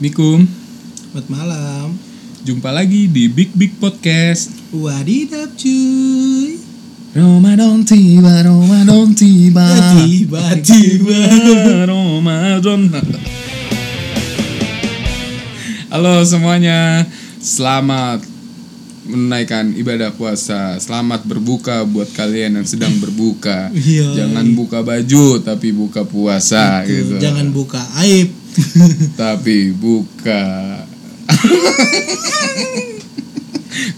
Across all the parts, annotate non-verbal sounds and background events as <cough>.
Assalamualaikum. Selamat malam. Jumpa lagi di Big Big Podcast. Wadidap cuy. Ramadan tiba, Ramadan tiba. Tiba-tiba Ramadan. Halo semuanya. Selamat menunaikan ibadah puasa. Selamat berbuka buat kalian yang sedang berbuka. Iya. Jangan buka baju tapi buka puasa gitu. Jangan buka aib <laughs> tapi buka. <laughs>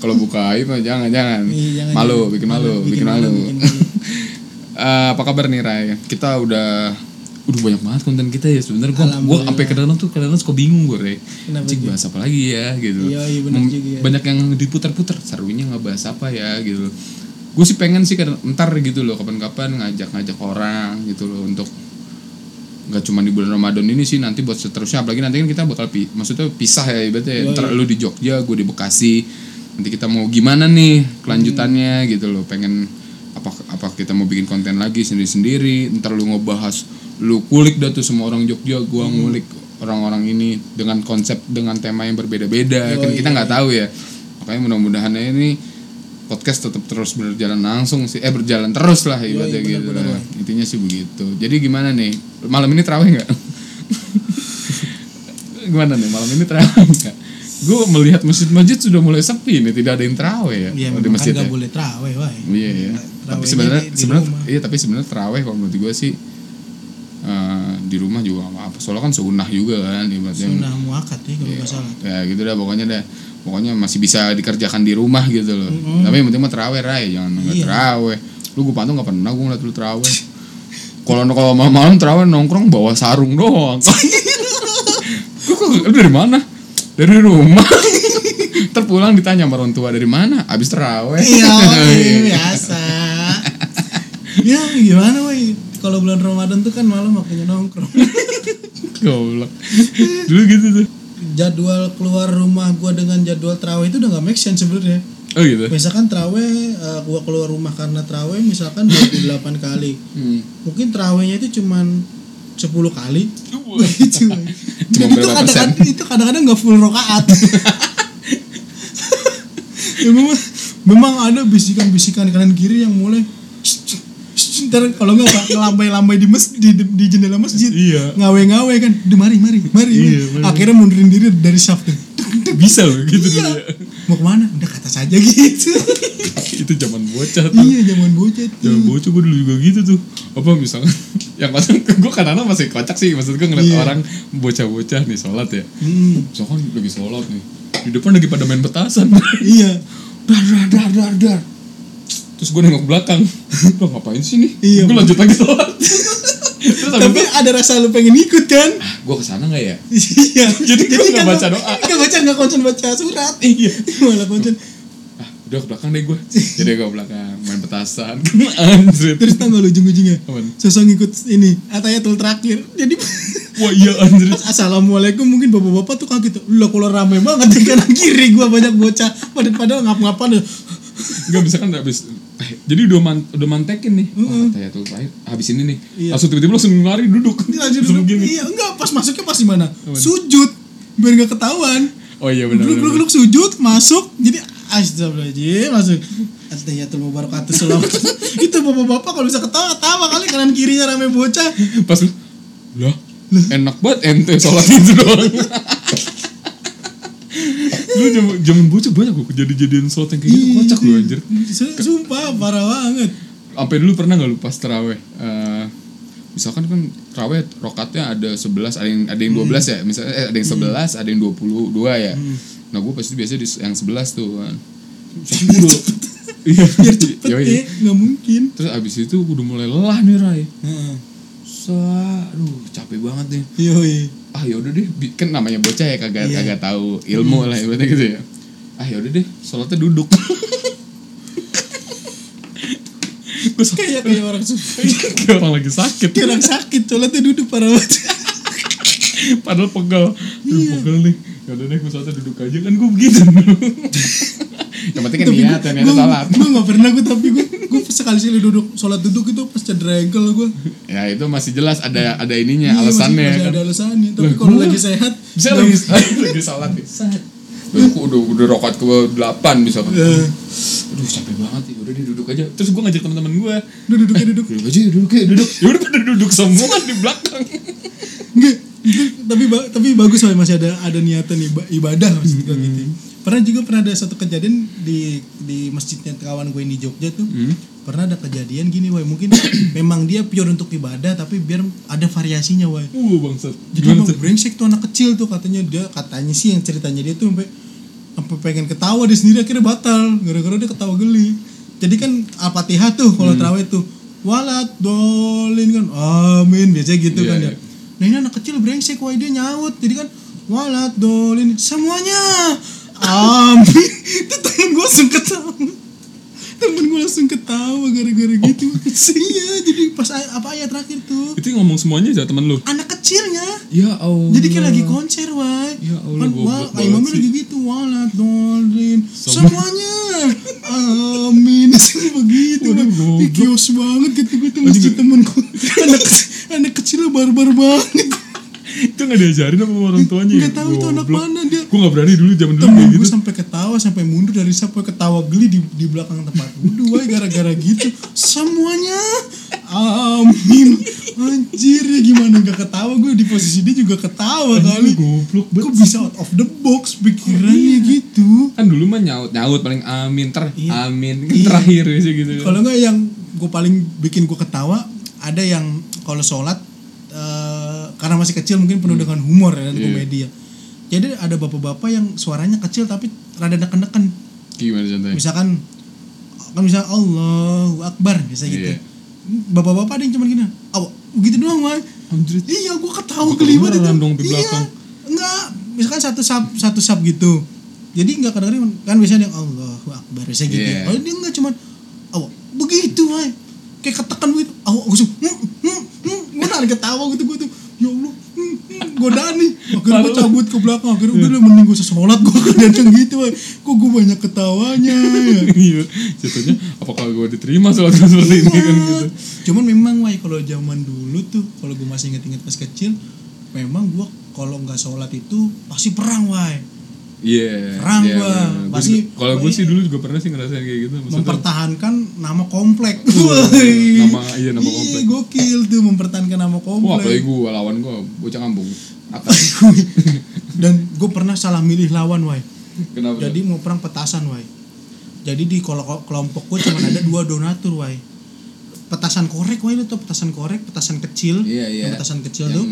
Kalau buka aib mah jangan jangan. Iya, jangan, malu jangan. bikin malu bikin, bikin malu, bikin malu. <laughs> Eh, apa kabar nih Ray? Kita udah udah banyak banget konten kita ya sebenarnya. Gua gua sampai kadang tuh kadang suka bingung gue Ray. Cik bahas apa lagi ya gitu. Iya, iya, bener juga ya. banyak yang diputar-putar serunya nggak bahas apa ya gitu. Gue sih pengen sih kadang ntar gitu loh kapan-kapan ngajak-ngajak orang gitu loh untuk nggak cuma di bulan Ramadan ini sih nanti buat seterusnya. Apalagi nanti kan kita bakal pi maksudnya pisah ya ibaratnya ya. Ntar lu di Jogja gue di Bekasi nanti kita mau gimana nih kelanjutannya gitu loh. Pengen apa apa kita mau bikin konten lagi sendiri-sendiri. Ntar lu ngebahas lu kulik dah tuh semua orang Jogja gua ngulik orang-orang ini dengan konsep dengan tema yang berbeda-beda. Kan kita nggak tahu ya. Makanya mudah-mudahan ini podcast tetap terus berjalan langsung sih. Eh berjalan terus lah ibaratnya bener, gitu bener, intinya sih begitu. Jadi gimana nih? Malam ini terawih nggak? <laughs> Gimana nih? Malam ini terawih nggak? Gue melihat masjid-masjid sudah mulai sepi nih tidak ada yang terawih ya, Ya di masjid kan ya? boleh terawih wah iya ya tapi sebenarnya sebenarnya iya tapi sebenarnya terawih kalau menurut gue sih eh, di rumah juga nggak apa-apa. Soalnya kan sunnah juga kan ibaratnya. Sunnah muakat nih kalau nggak salah. Ya gitu dah pokoknya dah pokoknya masih bisa dikerjakan di rumah gitu loh. Mm-mm. tapi yang penting mah terawih ray. Jangan nggak Iya. terawih. Lu gue pantau nggak pernah gue ngeliat lu terawih. Kalau kalau malam-malam terawih nongkrong bawa sarung doang. <laughs> Gua kok lu dari mana? Dari rumah. <laughs> Terpulang ditanya sama orang tua dari mana? Abis terawih. <laughs> Iya biasa. Ya gimana woi? Kalau bulan Ramadan tuh kan malam waktunya nongkrong. Goblok. Dulu gitu tuh Jadwal keluar rumah gua dengan jadwal terawih itu udah gak make sense sebenarnya. Oh gitu? Misalkan terawih, eh, gua keluar rumah karena terawih misalkan 28 kali. Hmm. Mungkin terawihnya itu cuman 10 kali. <laughs> Cuma itu kadang-kadang itu kadang-kadang gak full rokaat. <laughs> Ya, memang, memang ada bisikan-bisikan kanan kiri yang mulai Ntar kalau nggak pak ngelambai-lambai di mes di, di jendela masjid. Iya. ngawe-ngawe kan Duh, mari mari mari. Iya, mari. akhirnya mundurin diri dari shaft tuh. bisa loh gitu Iya. dulu ya mau ke mana? Udah ke atas aja gitu. <laughs> Itu zaman bocah tuh iya zaman bocah tuh. Jangan bocah gue dulu juga gitu tuh. Apa misalnya <laughs> Yang kadang gue kadang masih kocak sih Maksud gue ngeliat Iya. orang Bocah-bocah nih sholat ya. Hmm, Misalkan lagi sholat nih Di depan lagi pada main petasan. <laughs> Iya. Dar dar dar dar dar Terus gue nengok belakang. <laughs> Lo ngapain sih nih Iya, Gue lanjut lagi sholat. Terus tapi ada rasa lu pengen ikut kan? Gue ke sana gak ya? <laughs> Iya. Jadi gua nggak baca doa. nggak baca nggak konsen baca surat. Iya. <laughs> Malah konsen Ah udah ke belakang deh gue Jadi gue ke belakang Main petasan. Anjir terus tau gak lu ujung-ujungnya? Sosok ngikut ini atayatul terakhir. Jadi Wah iya anjir assalamualaikum. Mungkin bapak-bapak tuh kaget. Lah kalau rame banget di kanan kiri gua banyak bocah. Padahal padahal ngap-ngapan. Enggak bisa kan habis eh, jadi udah man, udah mantekin nih. Wah, tayatul terakhir habis ini nih. Iya. Langsung tiba-tiba langsung lari duduk. Lanjut Langsung dulu gini. iya enggak pas masuknya pas di mana sujud biar nggak ketahuan Oh iya benar geluk geluk sujud masuk jadi astagfirullahaladzim masuk Atayatul mubarakatuh selamat itu bapak-bapak kalau bisa ketawa ketawa kali kanan kirinya rame bocah Pas lu lah enak banget ente sholat itu doang. <laughs> lu zaman zaman bocah banyak kok kejadian-kejadian sholat yang kayak gitu kocak lu anjir. Su- Sumpah parah banget. Sampai dulu pernah nggak lu pas teraweh? Eh, misalkan kan teraweh rokatnya ada 11, ada yang ada yang 12 ya. Misalnya eh, ada yang 11, ada yang 22 ya. Nah, gue pasti biasanya di yang 11 tuh kan. <laughs> Iya, Biar cepet Yoi. ya, nggak mungkin. Terus abis itu udah mulai lelah nih Ray. Heeh. Sa, aduh capek banget nih. Yoi. Ah yaudah deh, kan namanya bocah ya kagak Iya. kagak tahu ilmu lah ibaratnya gitu ya. Ah yaudah deh, sholatnya duduk. <laughs> Gue Kayak kayak orang sufi. <laughs> kayak orang lagi sakit. Kayak orang sakit, sholatnya duduk parah banget. <laughs> Padahal pegal. Aduh Iya. pegal nih. Yaudah deh, gue duduk aja. Kan gue begitu. <laughs> yang penting kan niat yang niat sholat. gue gak pernah gue tapi gue gue sekali sekali duduk sholat duduk itu pas cedera ankle gue ya itu masih jelas ada ada ininya Iya, alasannya masih, kan. ada alasannya. Tapi kalau gua- lagi sehat bisa lagi <laughs> lagi sholat nih. Set. Udah, aku udah udah rokat ke delapan bisa kan Eh, aduh capek banget ya udah dia duduk aja. Terus gue ngajak teman-teman gue udah duduk ya duduk. Duduk aja duduk ya duduk. Ya udah pada duduk semua di belakang tapi ba- tapi bagus Wai, masih ada ada niatan iba- ibadah maksud gue gitu. Pernah juga pernah ada satu kejadian di di masjidnya kawan gue di Jogja tuh. Pernah ada kejadian gini Wai, mungkin <coughs> memang dia pure untuk ibadah tapi biar ada variasinya Wai. uh bangsat. Jadi emang brengsek tuh anak kecil tuh katanya. Dia katanya sih yang ceritanya dia tuh sampai sampai pengen ketawa dia sendiri akhirnya batal. Gara-gara dia ketawa geli. Jadi kan Al-Fatihah tuh kalau terawih tuh walat dolin kan. Amin. Biasanya gitu Iya, kan ya. Nah ini anak kecil brengsek wah dia nyaut jadi kan walat dolin semuanya amin. <laughs> Itu temen gue langsung ketawa. Temen gue langsung ketawa gara-gara gitu. iya jadi pas apa ayat terakhir tuh itu ngomong semuanya aja teman lu anak kecilnya ya Allah jadi kayak lagi konser, wah. Ya Allah, kan, wah, imamnya lagi gitu, walat dolin. Semua- Semuanya. Amin. <laughs> begitu. Waduh, kios banget gitu gue tuh masjid temenku. <laughs> anak kecil, anak kecilnya barbar banget. Itu nggak diajarin sama orang tuanya Nggak tahu itu anak mana dia. gue nggak berani dulu zaman dulu kayak gue gitu. sampai ketawa sampai mundur dari sampai ketawa geli di, di belakang tempat wudhu wah gara-gara gitu. Semuanya amin. Anjir ya gimana gak ketawa? Gue di posisi dia juga ketawa kali. goblok banget. Kok bisa out of the box pikirannya gitu? kan dulu mah nyaut nyaut paling amin ter Iya. amin. Kan Iya. terakhir sih gitu. Kalau nggak yang gue paling bikin gue ketawa, ada yang kalau sholat karena masih kecil mungkin penuh dengan humor ya dan Iya. komedi ya. Jadi ada bapak-bapak yang suaranya kecil tapi rada neken-neken. gimana contohnya Misalkan kan misalnya Allahu Akbar bisa gitu. Iya. Bapak-bapak ada yang cuma gini, aw begitu doang mah. Anjir. Iya, gue ketawa kelima itu. kedengeran dong di Iya, belakang. enggak. Misalkan satu sub satu sub gitu. Jadi enggak kadang-kadang kan biasanya yang Allahu Akbar bisa gitu. Iya. Kalau dia enggak cuma aw begitu, wah. Kayak ketekan begitu. Aw, langsung hmm, hmm, hmm. gue narik ketawa gitu gue tuh. Ya Allah, hmm, hmm, godaan nih. Akhirnya gue cabut ke belakang. Akhirnya udah deh, mending gue sholat gue kadang gitu, wah. Kok gue banyak ketawanya ya. <laughs> iya jatuhnya apakah gue diterima sholat gue seperti ini kan gitu Cuman memang wah kalau zaman dulu tuh kalau gue masih inget-inget pas kecil, memang gua kalau nggak sholat itu pasti perang wah. Iya iya, gua. bener. Gua Pasti- juga- kalau gue sih dulu juga pernah sih ngerasain kayak gitu maksudnya Mempertahankan nama komplek. Woi. nama iya nama <laughs> Iya, komplek gokil tuh mempertahankan nama wah apalagi komplek. gue lawan gue bocah kampung <laughs> Dan gue pernah salah milih lawan wah. kenapa Jadi mau perang petasan wah. Jadi di kelo- kelompok gue cuma ada dua donatur wah. Petasan korek wah itu tuh petasan korek, petasan kecil. iya iya Yang petasan kecil yang tuh.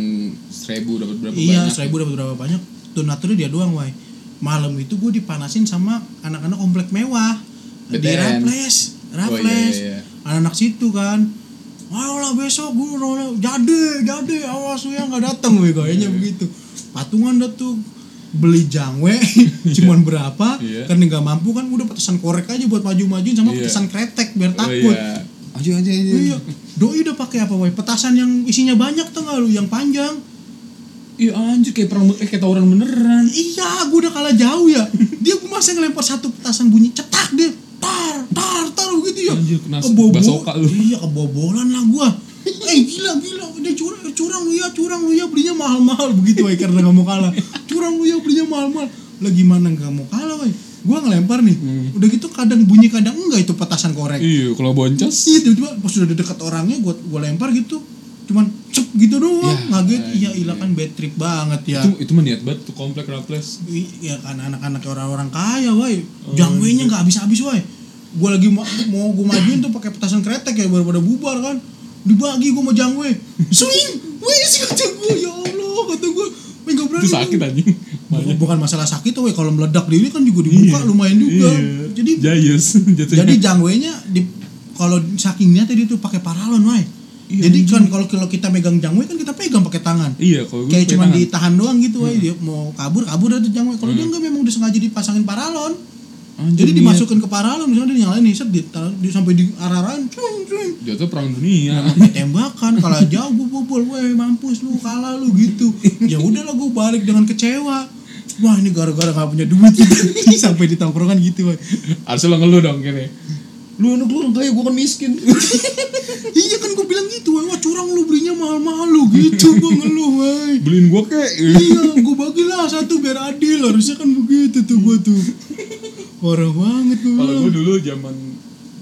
seribu dapat berapa iya banyak seribu dapat berapa banyak donaturnya dia doang wai malam itu gue dipanasin sama anak-anak komplek mewah di BTN. Raples Oh, iya, iya, iya. anak-anak situ kan Ayolah besok gue nolak jadi jadi awas lu ya nggak datang gue kayaknya begitu patungan dah tuh beli jangwe <laughs> cuman berapa Iya. karena nggak mampu kan udah petasan korek aja buat maju-majuin sama Iya. petasan kretek biar Oh, takut iya. aja aja aja Iya, doi udah pakai apa, woi? Petasan yang isinya banyak tuh nggak lu, yang panjang. Iya anjir kayak perang eh, kayak tawuran beneran Iya, gue udah kalah jauh ya. Dia gue masa ngelempar satu petasan bunyi cetak dia. Tar, tar, tar gitu ya. Anjir, kena basoka lu. Iya, kebobolan lah gua. Eh gila gila, dia curang, curang lu ya, curang lu ya, belinya mahal-mahal begitu woi karena nggak mau kalah. Curang lu ya, belinya mahal-mahal. Lah gimana nggak mau kalah woi? Gua ngelempar nih. Udah gitu kadang bunyi kadang enggak itu petasan korek. iya kalau boncos Iya tiba-tiba pas udah dekat orangnya gua gua lempar gitu cuman cep gitu doang. Ya, ngaget ya, iya ilah kan bad trip banget ya. Itu itu mah niat banget tuh komplek raples I- ya kan anak-anak orang-orang kaya woi. Jangwenya nggak habis-habis woi. Gua lagi mau mau gua majuin tuh pakai petasan kretek ya baru pada bubar kan. Dibagi gua mau jangwe swing! Wih kata gua ya Allah kata gua. Wih, nggak berani. Itu sakit anjing. Bukan, bukan masalah sakit woi. Kalau meledak diri kan juga dibuka lumayan juga. Iya. jadi jayus <laughs> jadi jangwenya di kalau saking niatnya dia tuh pakai paralon, wai. Iya, Jadi kan kalau kalau kita megang jangwe kan kita pegang pakai tangan. iya kalau Kayak cuma ditahan doang gitu, wai. Dia mau kabur, kabur ada jangwe. Kalau dia enggak memang udah sengaja dipasangin paralon. Anjir, Jadi niat. dimasukin ke paralon misalnya dia nyalain nih, set di, di sampai di arah-arahan, jatuh perang dunia tembakan kalau <laughs> jauh gue bobol, weh mampus lu kalah lu gitu. Ya udahlah gue balik dengan kecewa. wah ini gara-gara gak punya duit <laughs> sampai di tongkrongan gitu wah Harusnya lo ngeluh dong gini. Lu anak lu orang kaya, gue kan miskin. <laughs> iya kan gue bilang gitu wah, curang lu belinya mahal-mahal lu gitu gue ngeluh wah Beliin gue kek. iya <laughs> gue bagilah satu biar adil harusnya kan begitu tuh gue tuh parah banget gue Kalau gue dulu zaman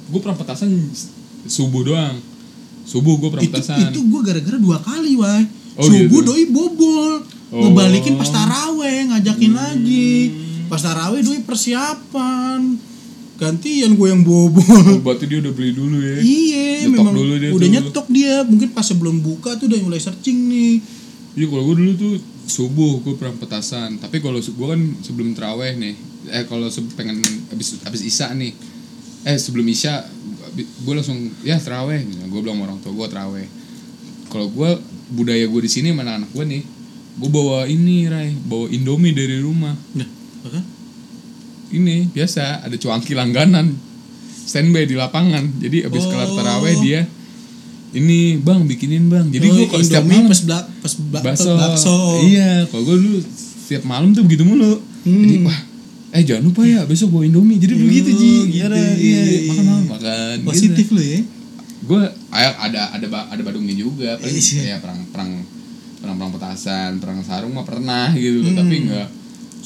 gue pernah petasan subuh doang. Subuh gue pernah itu petasan. itu gue gara-gara dua kali wah Oh, subuh gitu. doi bobol Oh. ngebalikin pas taraweh ngajakin lagi pas taraweh doi persiapan gantian gue yang bobol Oh, berarti dia udah beli dulu ya. iya Nyetok memang dulu dia udah tuh. nyetok dia mungkin pas sebelum buka tuh udah mulai searching nih Iya kalau gue dulu tuh subuh gue pernah petasan. Tapi kalau gue kan sebelum teraweh nih. Eh kalau pengen habis habis isya nih. Eh sebelum isya gue langsung ya teraweh. Gue bilang sama orang tua gue teraweh. Kalau gue budaya gue di sini mana anak gue nih. Gue bawa ini Ray, bawa Indomie dari rumah. nah apa? Ini biasa ada cuangki langganan. Standby di lapangan. Jadi habis kelar Oh. teraweh dia ini bang bikinin bang. Jadi Oh, gue kalau setiap malam pas bak pas bak bakso. bakso Iya, kalau gue dulu setiap malam tuh begitu mulu. Hmm. Jadi wah, eh jangan lupa ya besok bawa Indomie. Jadi Oh, begitu Ji. gitu, Iya, iya, iya, iya, makan iya. malam makan. positif lu ya Gue ada ada ada badungnya juga. Paling Iya. ya perang perang perang perang petasan, perang sarung mah pernah gitu. Hmm. Tapi enggak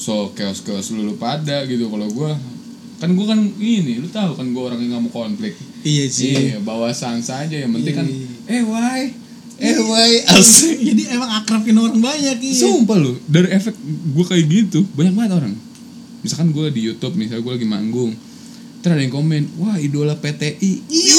so chaos chaos lulu pada gitu. Kalau gue kan gue kan ini, lu tahu kan gue orang yang nggak mau konflik. iya sih Iya, bawa sans aja yang penting kan iya. eh why eh why <laughs> asik jadi emang akrabin orang banyak iya Sumpah lu, dari efek gue kayak gitu banyak banget orang. Misalkan gue di YouTube, misalnya gue lagi manggung, terus ada yang komen, wah idola PTI. iya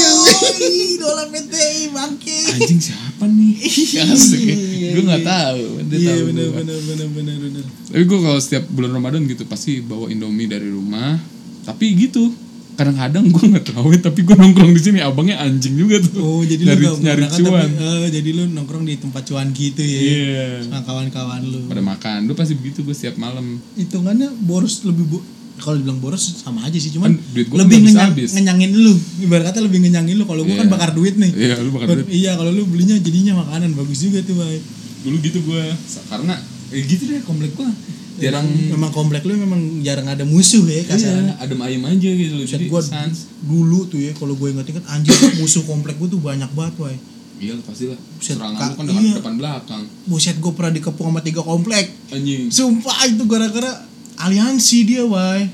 idola PTI bangke Anjing siapa nih? <laughs> Asik ya. Iya, Gue nggak iya. tahu, dia iya tahu benar gua. benar benar benar benar Tapi gue kalau setiap bulan Ramadan gitu pasti bawa Indomie dari rumah. Tapi gitu, kadang-kadang gue nggak tahu tapi gue nongkrong di sini abangnya anjing juga tuh. oh jadi nyari, lu nyari cuan. tapi, eh, jadi lu nongkrong di tempat cuan gitu ya Iya. sama kawan-kawan lu Pada makan, lu pasti begitu gue setiap malam. hitungannya boros lebih bo kalau dibilang boros sama aja sih cuman Kan duit gua lebih nggak ngenyang, habis-habis. ngenyangin lu ibarat kata lebih ngenyangin lu kalau gua kan Iya. bakar duit nih Iya, lu bakar duit. iya kalau lu belinya jadinya makanan bagus juga tuh bay Dulu gitu gue, karena eh, gitu deh komplek gue. Jarang memang komplek lu memang jarang ada musuh ya kasarnya Iya, adem ayem aja gitu loh. Jadi gua sans. dulu tuh ya kalau gue inget-inget anjir <laughs> musuh komplek gue tuh banyak banget way Iya pasti lah. Serangan lu kan depan, iya. depan belakang. buset gue pernah dikepung sama tiga komplek Anjing. sumpah itu gara-gara aliansi dia way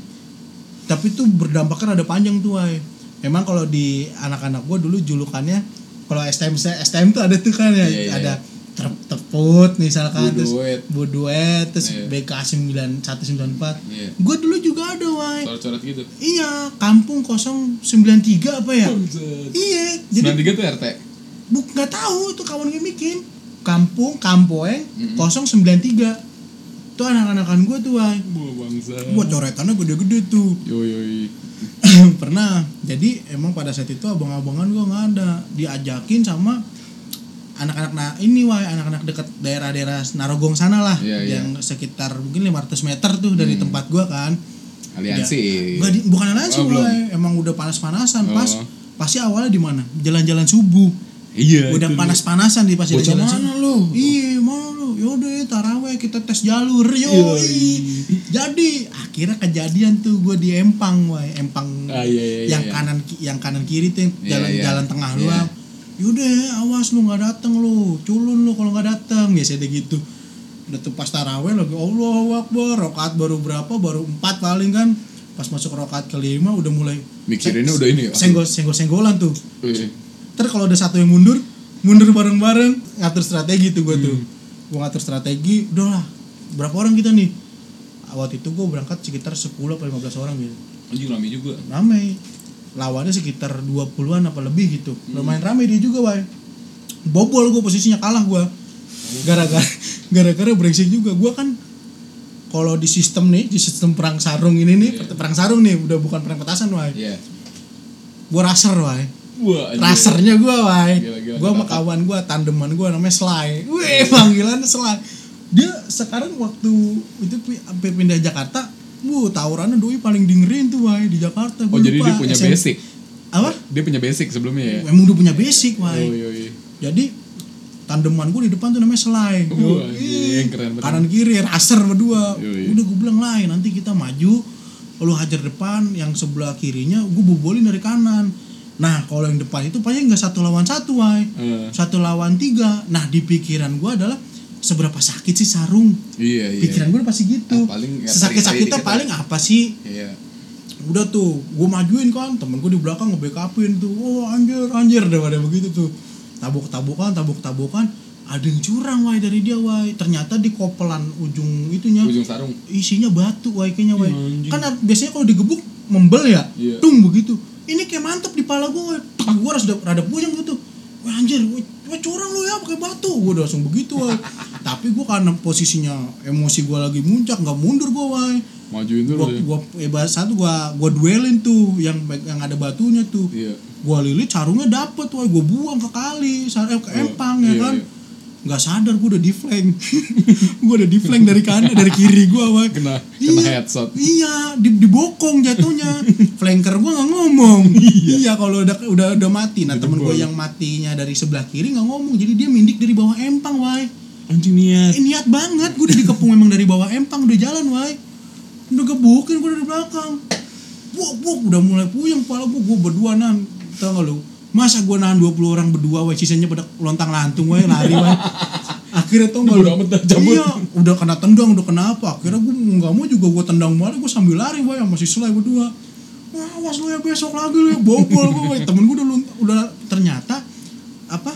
tapi tuh berdampaknya ada panjang tuh way memang kalau di anak-anak gue dulu julukannya kalau STM STM tuh ada tuh kan ya Iya, iya, ada ter- teput misalkan terus Buduet. buduet terus Iya. BK 9194 Iya. gue dulu juga ada way Coret-coret gitu. iya kampung 093 apa ya iya jadi 93 tuh RT. buk nggak tahu tuh kawan gue bikin kampung kampoeng Mm-mm. 093 tuh anak-anakan gue tuh Wah bangsa. buat coretannya gede-gede tuh Yo yo yo. pernah jadi emang pada saat itu abang-abangan gue nggak ada diajakin sama anak-anak nah ini wah anak-anak dekat daerah-daerah Narogong sana lah Iya, iya. yang sekitar mungkin 500 meter tuh dari Hmm. tempat gue kan Aliansi. Nggak di- bukan aliansi Oh, emang udah panas-panasan pas Oh. pasti awalnya di mana jalan-jalan subuh Iya. udah panas-panasan di Bocah jalan mana lu? iya mana lu yaudah ya taraweh kita tes jalur yo Yoi. jadi akhirnya kejadian tuh gue di Empang wah Empang Ah, iya, iya, yang iya. kanan yang kanan kiri tuh yang Iya, jalan iya. jalan tengah Iya. doang yaudah awas lu nggak dateng lu culun lu kalau nggak dateng biasanya gitu udah tuh pas taraweh lagi Allahu Akbar rokaat baru berapa baru empat paling kan pas masuk rokaat kelima udah mulai Mikirinnya udah ini ya? senggol senggol senggolan tuh Ntar kalau ada satu yang mundur, mundur bareng-bareng, ngatur strategi tuh gue tuh. Hmm. Gue ngatur strategi, udahlah. Berapa orang kita nih? Waktu itu gue berangkat sekitar 10 atau 15 orang gitu. Anjing rame juga. Rame. Lawannya sekitar 20-an apa lebih gitu. Hmm. Lumayan rame dia juga, Bay. Bobol gue posisinya kalah gue. Gara-gara <laughs> gara-gara brengsek juga. Gue kan kalau di sistem nih, di sistem perang sarung ini nih, Iya. perang sarung nih, udah bukan perang petasan, Bay. Iya. Gue raser, Bay. Wah, rasernya gue wai gila, gue sama kawan gue tandeman gue namanya Sly wih panggilannya Sly dia sekarang waktu itu sampai pindah Jakarta bu tawurannya doi paling dengerin tuh wai di Jakarta Oh Gua jadi lupa, dia punya SM. basic. apa Dia punya basic sebelumnya ya. emang udah punya basic Oh wai iya iya. jadi tandeman gue di depan tuh namanya Wah, keren banget. kanan kiri raser berdua Yoi. udah gue bilang Lai nanti kita maju lu hajar depan yang sebelah kirinya gue bubolin dari kanan nah kalau yang depan itu paling nggak satu lawan satu wai. Eh, satu lawan tiga. Nah di pikiran gue adalah seberapa sakit sih sarung? Iya iya. Pikiran gue pasti gitu. Ah, paling ya, sesakit sakitnya dikit paling apa sih? iya. Udah tuh gue majuin kan. Temen gue di belakang nge-backupin tuh. Oh anjir anjir daripada begitu tuh. Tabuk tabukan ada yang curang wai dari dia wai. Ternyata di kopelan ujung itunya ujung sarung. isinya batu wai kayaknya wai. Anjing. kan biasanya kalau digebuk membel ya. Iya. tung begitu ini kayak mantep di pala gue gue rada, rada puyeng gitu. Wah anjir wah, wah curang lu ya pakai batu. Gue udah langsung begitu wai <laughs> tapi gue karena posisinya emosi gue lagi muncak nggak mundur gue wai majuin dulu gua ya. gua eh, satu gua gua duelin tuh yang yang ada batunya tuh. Iya. Gua lilit sarungnya dapet wah gua buang ke kali sar- eh, ke Oh, empang ya iya, kan? iya. Nggak sadar gua udah di flank <laughs> gua udah di flank dari kanan dari kiri gua wah kena kena Iya. headshot. Iya di dibokong jatuhnya. Flanker gua nggak ngomong. <laughs> Iya. Kalau udah udah udah mati. Nah temen gua Didebol. yang matinya dari sebelah kiri nggak ngomong. Jadi dia mindik dari bawah empang wah anjing niat. Eh, niat banget. Gue udah dikepung memang dari bawah empang. Udah jalan wai udah gebukin gue dari belakang. Buk buk udah mulai puyeng kepala gue gue berdua nahan tau gak lu masa gue nahan 20 orang berdua wai sisanya pada lontang lantung wai lari wai akhirnya tau gak Udah lu amat dah, cabut. iya udah kena tendang udah kena apa akhirnya gue nggak mau juga gue tendang balik gue sambil lari sama si Selai berdua wah awas lu ya besok lagi lu ya bobol gue temen gue udah udah ternyata apa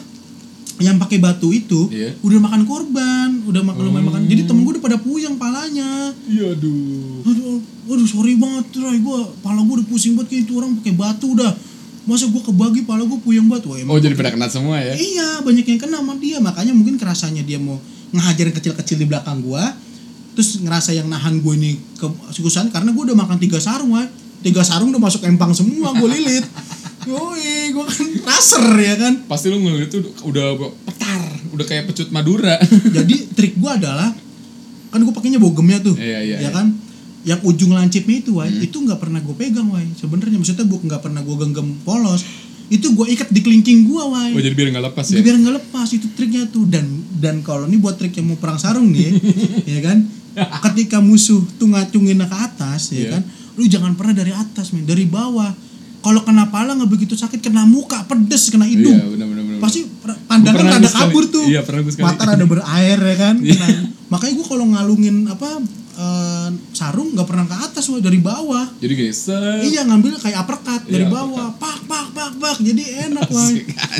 yang pakai batu itu Iya. udah makan korban, udah makan lumayan makan. Jadi temen gue udah pada puyeng palanya. iya aduh Aduh, aduh sorry banget, Ray. Gue pala gue udah pusing banget kayak itu orang pakai batu udah. Masa gue kebagi pala gue puyeng banget. Wah, emang oh jadi pada kena semua ya Iya, banyak yang kena sama dia. Makanya mungkin kerasanya dia mau ngajarin kecil-kecil di belakang gua. Terus ngerasa yang nahan gue ini ke sukusan karena gue udah makan tiga sarung, wah. Tiga sarung udah masuk empang semua, gue lilit. <laughs> Yoi, gue kan raser ya kan. pasti lu ngeliat itu udah petar udah kayak pecut Madura Jadi trik gua adalah kan gue pakainya bogemnya tuh, Iya, iya, ya iya. kan? Yang ujung lancipnya itu, wai, itu nggak pernah gue pegang, wai. Sebenarnya maksudnya gue nggak pernah gue genggam polos. Itu gue ikat di kelingking gua, wai. oh jadi biar nggak lepas ya? Biar nggak lepas itu triknya tuh. Dan dan kalau ini buat trik yang mau perang sarung nih <laughs> ya kan? Ketika musuh tuh ngacungin ke atas ya Iya. kan? Lu jangan pernah dari atas men. Dari bawah. Kalau kena pala nggak begitu sakit kena muka pedes kena hidung. Iya benar benar benar. Pasti pandangan Pernah rada kabur tuh Iya, pernah sekali. mata rada berair ya kan Iya. Kena- makanya gua kalau ngalungin apa eh, sarung nggak pernah ke atas wah dari bawah jadi set. Iya ngambil kayak uppercut dari Iya, bawah, pak pak pak pak, jadi enak wah.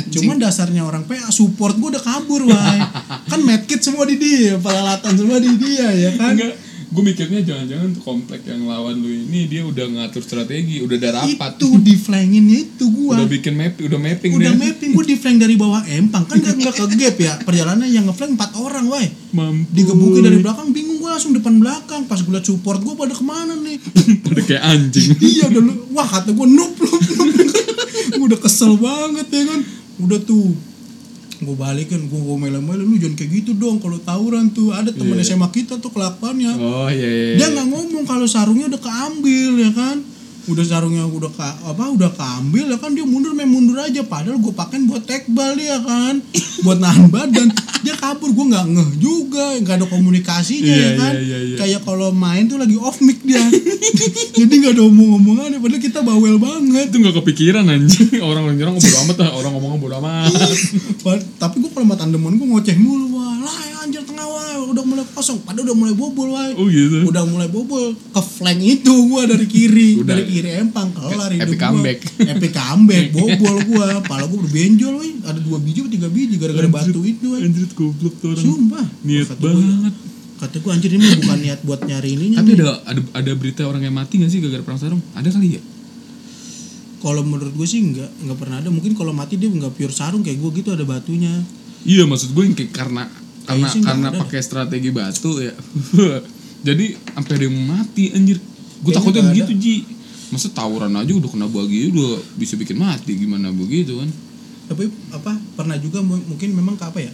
Cuman dasarnya orang PA support gue udah kabur wah. <laughs> kan medkit semua di dia, peralatan semua di dia ya kan. enggak gue mikirnya jangan-jangan komplek yang lawan lu ini dia udah ngatur strategi udah ada rapat. Itu di flankinnya itu gua. udah bikin map udah mapping Udah deh mapping gue di flank dari bawah empang. Kan gak, nggak ke gap ya. Perjalanan yang ngeflank empat orang wah mampu digebukin dari belakang bingung gue langsung depan belakang. Pas gue liat support gue pada ke mana nih? <laughs> Udah kayak anjing. <laughs> Iya udah lu wah kata gue noob noob noob gue udah kesel banget ya kan. Udah tuh gue balikin gue gue mele-mele lu jangan kayak gitu dong. Kalau tawuran tuh ada temen Iya. SMA kita tuh kelakuannya. Oh iya iya dia iya. nggak ngomong kalau sarungnya udah keambil ya kan? Udah sarungnya udah ka, apa udah keambil ya kan? Dia mundur main mundur aja. Padahal gue pakein buat tekbal dia kan? Buat nahan <laughs> badan. Dia kabur gue nggak ngeh juga. Nggak ada komunikasinya Iya, ya kan? iya, iya, iya. kayak kalau main tuh lagi off mic dia. <laughs> Jadi nggak ada omong-omongan padahal kita bawel banget. Itu nggak kepikiran anjing. Orang orang bodo amat lah. orang ngomong bodo amat Pa- tapi gue kalau sama tandeman gue ngoceh mulu wah. Lah ya anjir tengah wah udah mulai kosong. Padahal udah mulai bobol wah. Oh gitu? Udah mulai bobol. Ke flank itu gua dari kiri. <laughs> Udah. dari kiri empang kelar hidup Epic gua. comeback. <laughs> epic comeback bobol gua. Pala gua berbenjol woi ada dua biji atau tiga biji gara-gara batu itu woi anjir goblok tuh orang. Sumpah. Niat Kata gua, banget. kata gua anjir ini bukan niat buat nyari ininya tapi nih. ada ada ada berita orang yang mati gak sih gara-gara perang sarung? Ada kali ya kalau menurut gue sih nggak nggak pernah ada. Mungkin kalau mati dia nggak pure sarung kayak gua gitu ada batunya. Iya maksud gue yang kayak karena karena sih karena pakai strategi batu ya. <laughs> Jadi sampai ada yang mati anjir. Gue takutnya begitu ji. Masa tawuran aja udah kena bagi udah bisa bikin mati gimana begitu kan? Tapi apa pernah juga mu- mungkin memang ke apa ya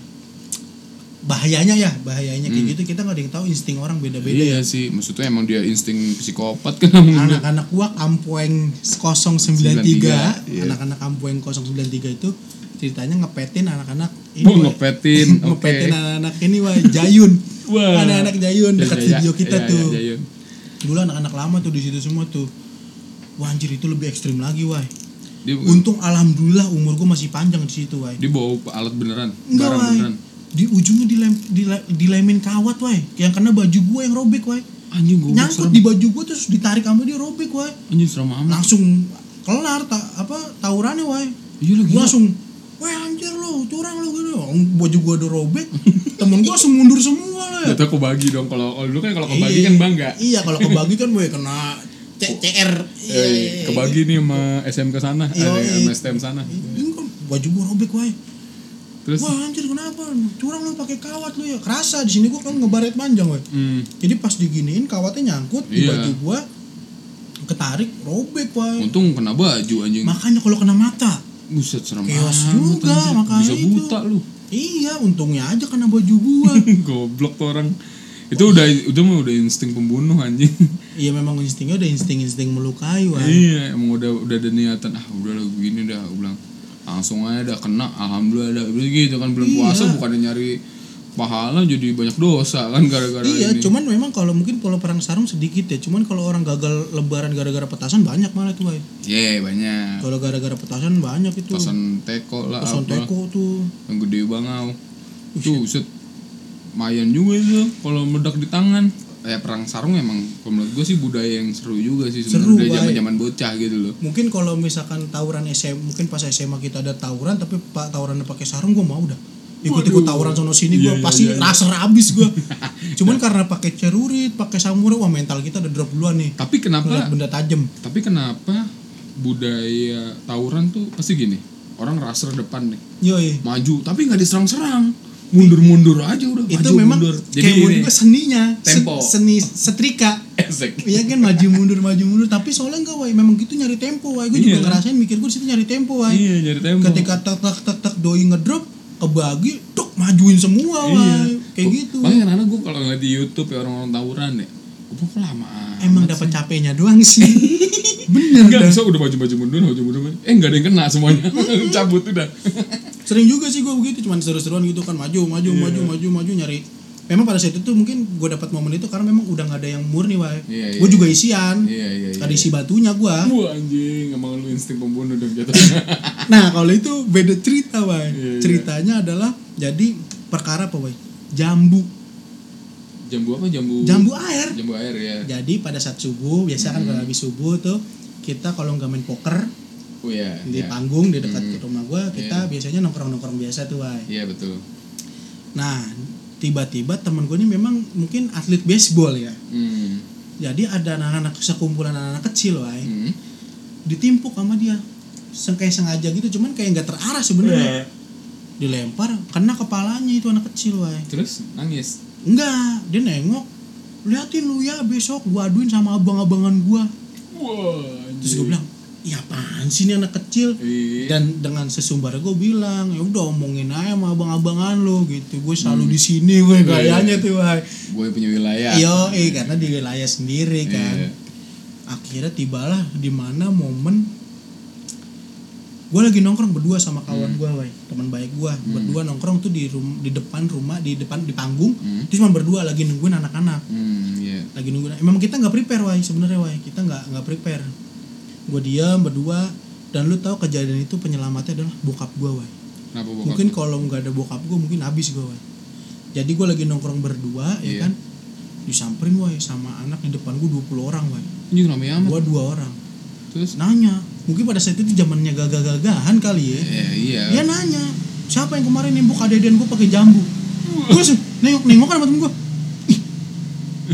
bahayanya ya bahayanya kayak gitu kita nggak ada yang tahu insting orang beda-beda Hmm. iya ya. sih maksudnya emang dia insting psikopat kan anak-anak gua Kampoeng 093 iya. anak-anak Kampoeng 093 itu ceritanya ngepetin anak-anak ini, Oh, Wai. ngepetin, <laughs> ngepetin anak-anak ini wah Jayun. Wah. anak-anak Jayun dekat Ya, ya, ya, kita ya, tuh. ya, dulu anak-anak lama tuh di situ semua tuh. Wah anjir itu lebih ekstrim lagi wah Dia, untung alhamdulillah umur gue masih panjang di situ wah dia bawa alat beneran, enggak barang wah beneran. Di ujungnya dilem, dile- dilemin kawat wah yang kena baju gue yang robek wah Anjing gue nyangkut di baju gue terus ditarik sama dia robek wah Anjing serem amat. langsung kelar tak apa tawurannya wah Iya lagi. langsung wah anjir lo curang lo gitu baju gue udah robek temen gue langsung mundur semua lah ya Jatuh aku bagi dong kalau kalau dulu kan kalau kebagi Iya. kan bangga. iya kalau kebagi kan gue kena C- CR Iya, Eh, kebagi nih sama SMK sana, Iya, iya. sama STM sana. kan baju gue robek wah Terus wah anjir kenapa curang lo pakai kawat lo ya kerasa di sini gue kan ngebaret panjang wah hmm, jadi pas diginiin kawatnya nyangkut di Iya. baju gue ketarik robek wah untung kena baju anjing. makanya kalau kena mata Buset serem Chaos juga, anjing. makanya Bisa itu. buta lu. iya untungnya aja kena baju gua <laughs> Goblok tuh orang. Itu udah udah mah udah insting pembunuh anjing. iya memang instingnya udah insting-insting melukai wah iya, emang udah udah ada niatan ah udah lah begini dah gua bilang. Langsung aja dah kena alhamdulillah dah begitu kan bulan Iya. puasa bukannya nyari pahala jadi banyak dosa kan gara-gara iya ini. cuman memang kalau mungkin kalau perang sarung sedikit ya cuman kalau orang gagal lebaran gara-gara petasan banyak malah tuh wah Iya, banyak. kalau gara-gara petasan banyak itu Pesan teko lah pesan apa. teko tuh yang gede bangau itu set mayan juga itu kalau meledak di tangan kayak perang sarung emang kalau menurut gue sih budaya yang seru juga sih Seru, sebenarnya zaman zaman bocah gitu loh. Mungkin kalau misalkan tawuran SM mungkin pas SMA kita ada tawuran tapi pak tawurannya pakai sarung gua mau dah. Ikut-ikut tawuran sono sini gua Iya, iya, pasti iya, iya. raser abis gua. <laughs> Cuman karena pakai cerurit pakai samurai wah mental kita udah drop duluan nih. Tapi kenapa? Ngeliat benda tajam. Tapi kenapa budaya tawuran tuh pasti gini? Orang raser depan nih. Yoi. Maju tapi nggak diserang-serang mundur-mundur aja udah itu maju memang mundur. kayak mau ini juga seninya se- Tempo. seni setrika. Iya kan maju mundur maju mundur. Tapi soalnya enggak wah memang gitu nyari tempo wah gue juga Iya. ngerasain mikir gue situ nyari tempo wah iya jadi tempo. Ketika tak tak tak tak doi ngedrop kebagi tuk majuin semua wah iya kayak gitu. makanya anak gue kalau ngeliat di YouTube ya orang-orang tawuran ya gue kok lama emang dapat capeknya doang sih. <laughs> Bener Enggak, dah. bisa udah maju-maju mundur, maju-maju mundur. Eh, enggak ada yang kena semuanya. <laughs> Cabut udah. Sering juga sih gue begitu cuman seru-seruan gitu kan maju maju Iya. maju maju maju nyari memang pada saat itu mungkin gue dapat momen itu karena memang udah nggak ada yang murni wah Iya, gue iya. juga isian Iya, iya, iya. ada isi batunya gue Wah, anjing, emang lu insting pembunuh dong jatuh. <laughs> nah kalau itu beda cerita wah Iya, iya. ceritanya adalah jadi perkara apa wah jambu jambu apa? Jambu jambu air Jambu air ya. jadi pada saat subuh biasa kan Hmm. kalau habis subuh tuh kita kalau nggak main poker Oh iya. di iya. panggung di dekat Hmm. rumah gue kita biasanya nongkrong nongkrong biasa tuh wah Iya, betul. nah tiba-tiba temen gue ini memang mungkin atlet baseball ya Hmm. jadi ada anak-anak sekumpulan anak-anak kecil wah Hmm. ditimpuk sama dia Seng- kayak sengaja gitu cuman kayak nggak terarah sebenarnya dilempar kena kepalanya itu anak kecil wah Terus nangis. enggak dia nengok liatin lu ya besok gua aduin sama abang-abangan gua Wah, terus gue bilang ya apaan sih ini anak kecil Iya. dan dengan sesumbar gue bilang ya udah omongin aja sama abang-abangan lo gitu gue selalu Hmm. di sini gue gayanya tuh wah gue punya wilayah. yo eh karena di wilayah sendiri kan Iya. akhirnya tibalah di mana momen gue lagi nongkrong berdua sama kawan gue wah teman baik gue berdua nongkrong tuh di rum di depan rumah di depan di panggung Hmm. terus cuma berdua lagi nungguin anak-anak Hmm, iya. lagi nungguin memang kita nggak prepare wah sebenarnya wah kita nggak nggak prepare gue diam berdua dan lu tahu kejadian itu penyelamatnya adalah bokap gue wah mungkin kalau nggak ada bokap gue mungkin habis gue wah jadi gue lagi nongkrong berdua Iya. ya kan? Disamperin wah sama anak di depan gue 20 orang wah rame amat. gue dua orang. Terus? Nanya. Mungkin pada saat itu zamannya gagah-gagahan kali ya. Iya, iya. dia nanya siapa yang kemarin nembok adedan gue pakai jambu? Gue nengok nengok kan sama temen gue ih.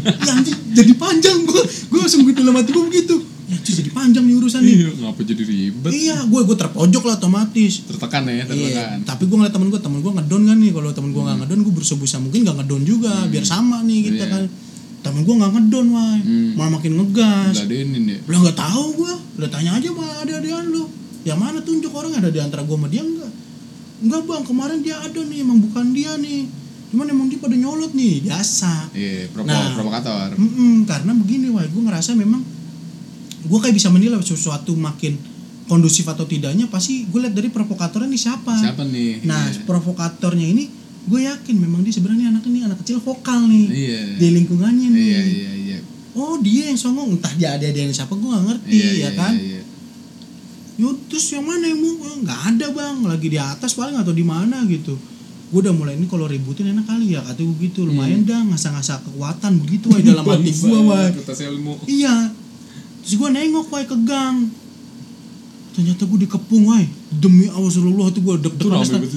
Ya jadi panjang gue gue langsung gitu dalam hati gue begitu ya jadi panjang nih urusan nih Iya, ngapa jadi ribet? iya gue gue terpojok lah otomatis Tertekan ya, Iya, tertekan. tapi gue ngeliat temen gue, temen gue ngedon kan nih. Kalau temen gue nggak ngedon, gue bersebisa mungkin nggak ngedon juga, biar sama nih kita Iya. kan. Temen gue nggak ngedon, wah, Hmm. malah makin ngegas. Enggak adenin ya. Lah nggak tahu gue, udah tanya aja sama adik-adikan lu. Yang mana tunjuk orang ada di antara gue sama dia enggak? Enggak bang, kemarin dia ada nih, emang bukan dia nih. Cuman emang dia pada nyolot nih, biasa. Iya, provo Nah. provokator. Mm-mm, karena begini, wah, gue ngerasa memang gue kayak bisa menilai sesuatu makin kondusif atau tidaknya pasti gue lihat dari provokatornya nih siapa. Siapa nih? nah Iya. provokatornya ini gue yakin memang dia sebenarnya anak ini anak kecil vokal nih Iya. di lingkungannya nih. Iya iya iya. oh dia yang songong entah dia ada yang siapa gue gak ngerti Iya, ya iya, kan? iya, iya. Yo, terus yang mana yang mau? Nggak ada bang. Lagi di atas paling atau di mana gitu. Gue udah mulai ini kalau ributin enak kali ya kata gue gitu. Lumayan dah ngasah-ngasah kekuatan begitu woy dalam hati gue iya terus gue nengok woy ke gang ternyata gue dikepung woy demi Allah Rasulullah tuh gue deg-degan rame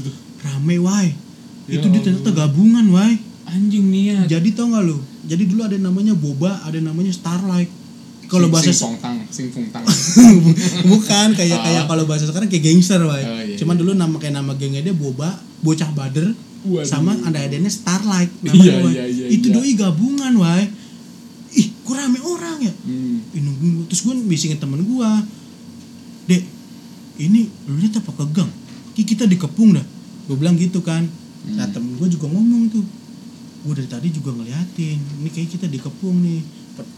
rame woy Ya itu dia ternyata gabungan woy Anjing niat. jadi tau gak lu jadi dulu ada yang namanya boba ada yang namanya starlight kalau bahasa sing tang, sing tang. <laughs> bukan kayak Ah. kayak kalau bahasa sekarang kayak gangster woy Oh, iya, cuman dulu nama kayak nama gengnya dia boba bocah bader Waduh. sama ada adanya starlight Iya, namanya woy. iya, iya, itu iya. doi gabungan ih kok rame orang ya Hmm. Nungguin gua. terus gue bisingin temen gue dek ini lu lihat apa ke gang Ki, kita dikepung dah gue bilang gitu kan nah Hmm. temen gue juga ngomong tuh gue dari tadi juga ngeliatin ini kayak kita dikepung nih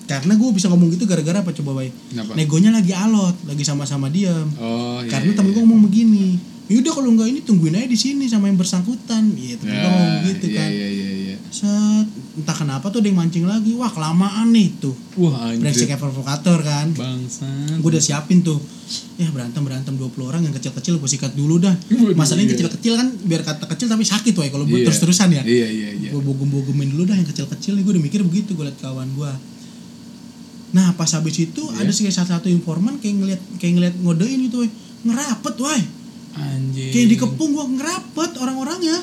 karena gue bisa ngomong gitu gara-gara apa coba Kenapa? negonya lagi alot lagi sama-sama diam Oh iya. karena iya, temen iya. gue ngomong begini yaudah kalau nggak ini tungguin aja di sini sama yang bersangkutan iya temen gue ngomong gitu iya, kan iya iya. Set. Entah kenapa tuh ada yang mancing lagi. Wah kelamaan nih tuh. Wah anjir. kayak provokator kan. Bangsat. gue udah siapin tuh. Ya berantem berantem 20 orang yang kecil-kecil gue sikat dulu dah. Masalahnya kecil-kecil kan biar kata kecil tapi sakit woy. Kalau Iya. terus-terusan ya. Iya iya iya. gue bogem-bogemin dulu dah yang kecil-kecil nih. Gue udah mikir begitu gue liat kawan gue nah pas habis itu Iya. ada sih salah satu informan kayak ngeliat kayak ngeliat ngodein gitu woy. Ngerapet woy. Anjir. kayak dikepung gue ngerapet orang-orangnya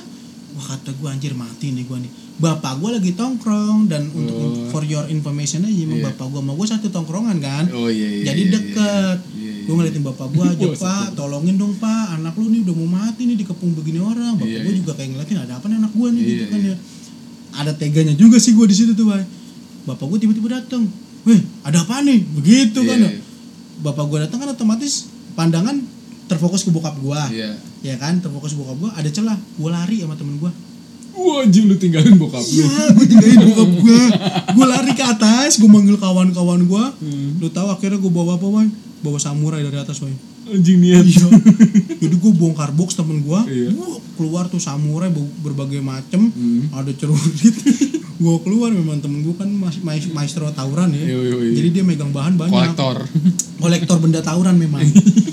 wah kata gue anjir mati nih gue nih bapak gue lagi tongkrong dan untuk Oh. for your information aja Iya. bapak gue sama gue satu tongkrongan kan Oh iya iya. jadi iya, deket Iya, iya, gue ngeliatin bapak gue aja <laughs> Wah, pak tolongin dong pak anak lu nih udah mau mati nih dikepung begini orang bapak Iya, gue iya. juga kayak ngeliatin ada apa nih anak gue nih Iya, gitu kan iya. ya ada teganya juga sih gue di situ tuh Bay. bapak gue tiba-tiba datang weh ada apa nih begitu Iya, kan ya iya. bapak gue datang kan otomatis pandangan terfokus ke bokap gue Iya. ya kan terfokus bokap gue ada celah gue lari sama temen gue Wah anjing lu tinggalin bokap lu. iya gue tinggalin bokap gue gue lari ke atas gue manggil kawan-kawan gue Hmm. lu tahu akhirnya gue bawa apa Bay? bawa samurai dari atas Bay. Anjing niat. iya <laughs> jadi gue bongkar box temen gue Iya. Wah, keluar tuh samurai be- berbagai macem Hmm. ada cerurit <laughs> gue keluar memang temen gue kan mais- maestro tawuran ya Iya, iya, iya. jadi dia megang bahan banyak Kolektor. kolektor benda tawuran memang <laughs>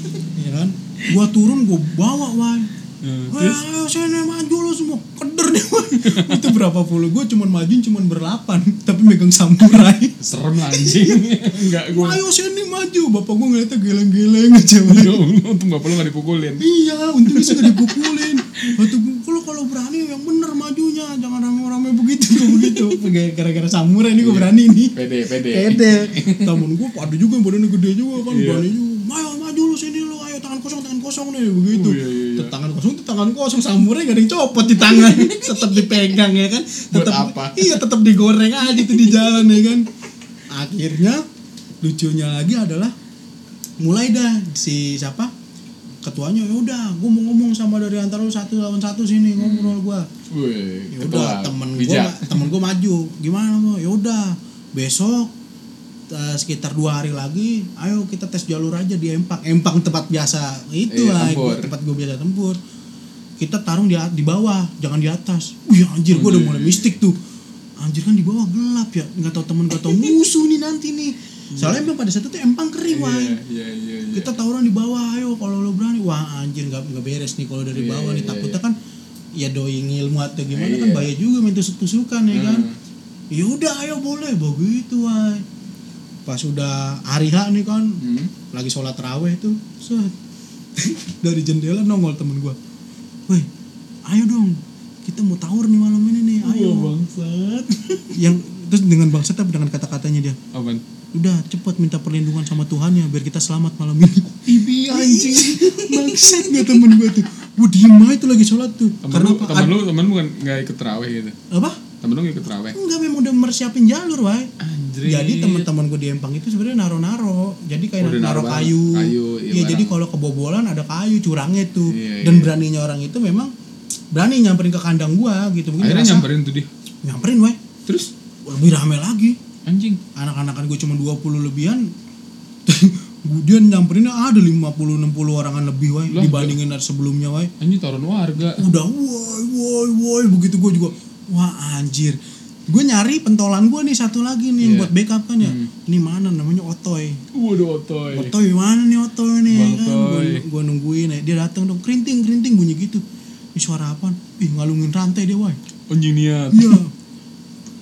gue turun gue bawa wah Hmm, Wah, ayo sini maju lo semua keder deh <laughs> itu berapa puluh gue cuman maju cuman berlapan tapi megang samurai Serem lah anjing. <laughs> Enggak gua. ayo sini maju bapak gue ngeliatnya geleng-geleng aja. Ya untung bapak lu gak dipukulin. Iya, untungnya sih gak dipukulin. Waktu gue, kalau kalau berani yang bener majunya, jangan rame-rame begitu, <laughs> begitu. Gara-gara samurai ini gue berani nih. Pede, pede. Pede. Temen gue ada juga yang badannya gede juga kan, Iya. berani juga. Ayo maju lu sini lu, ayo tangan kosong, tangan kosong nih, begitu. Oh, iya, iya, iya. Tangan kosong tangan kosong, samurai gak ada yang copot di tangan, <laughs> tetap dipegang ya kan. Tetap, apa? Iya, tetap digoreng aja tuh di jalan ya kan. Akhirnya lucunya lagi adalah mulai dah si siapa ketuanya ya udah gue mau ngomong sama dari antara lu satu lawan satu sini ngobrol gue ya udah temen gue temen gue maju gimana mau ya udah besok eh, sekitar dua hari lagi ayo kita tes jalur aja di empang. Empang tempat biasa itu Iya, lah tempur. tempat gue biasa tempur. Kita tarung di di bawah jangan di atas. Wih anjir gue udah mulai mistik tuh. Anjir kan di bawah gelap ya. Nggak tahu temen nggak tahu <laughs> musuh nih nanti nih. Soalnya emang pada saat itu empang kering wah. Iya, iya, iya, iya. kita tawuran di bawah ayo kalau lo berani. Wah anjir nggak nggak beres nih kalau dari Iya, bawah nih. iya, takutnya kan ya doi ilmu atau gimana Iya. kan bahaya juga main tusuk tusukan ya kan? Hmm. ya udah ayo boleh. Begitu wah pas udah hari H nih kan Hmm. lagi sholat raweh tuh set. <laughs> Dari jendela nongol temen gua. Woi ayo dong. Kita mau tawur nih malam ini nih. Ayo. Wah, bangsat. <laughs> yang terus dengan bangsat tapi dengan kata-katanya dia? Apaan? udah cepet minta perlindungan sama Tuhan ya biar kita selamat malam ini. <laughs> Ibi anjing. Bangsat gak temen gue tuh. Gue diem aja tuh lagi sholat tuh. Temen karena lu, apa? temen lu, temen lu kan gak ikut terawih gitu. apa? Temen lu gak ikut terawih. enggak memang udah mersiapin jalur wah Anjir. jadi teman-teman gue di Empang itu sebenarnya naro-naro jadi kayak Oh, naro kayu Kayu, iya, iya jadi kalau kebobolan ada kayu curangnya tuh Iya, dan iya. beraninya orang itu memang berani nyamperin ke kandang gua gitu mungkin Akhirnya nyamperin tuh dia. nyamperin wah Terus lebih rame lagi anjing. anak-anakan gue cuma 20 lebihan <laughs> Dia nyamperin ada 50 60 orangan lebih woi Lah, dibandingin dari sebelumnya woi. Anjing taruhan warga. Udah woi woi woi begitu gue juga wah anjir. Gue nyari pentolan gue nih satu lagi nih yang Iya. buat backup kan ya. Hmm. Ini mana namanya Otoy. Waduh otoy. Otoy mana nih Otoy nih Bang kan. Gue nungguin ya. Dia datang dong kerinting kerinting bunyi gitu. Ini suara apa? Ih ngalungin rantai dia woi. Anjing niat. Iya.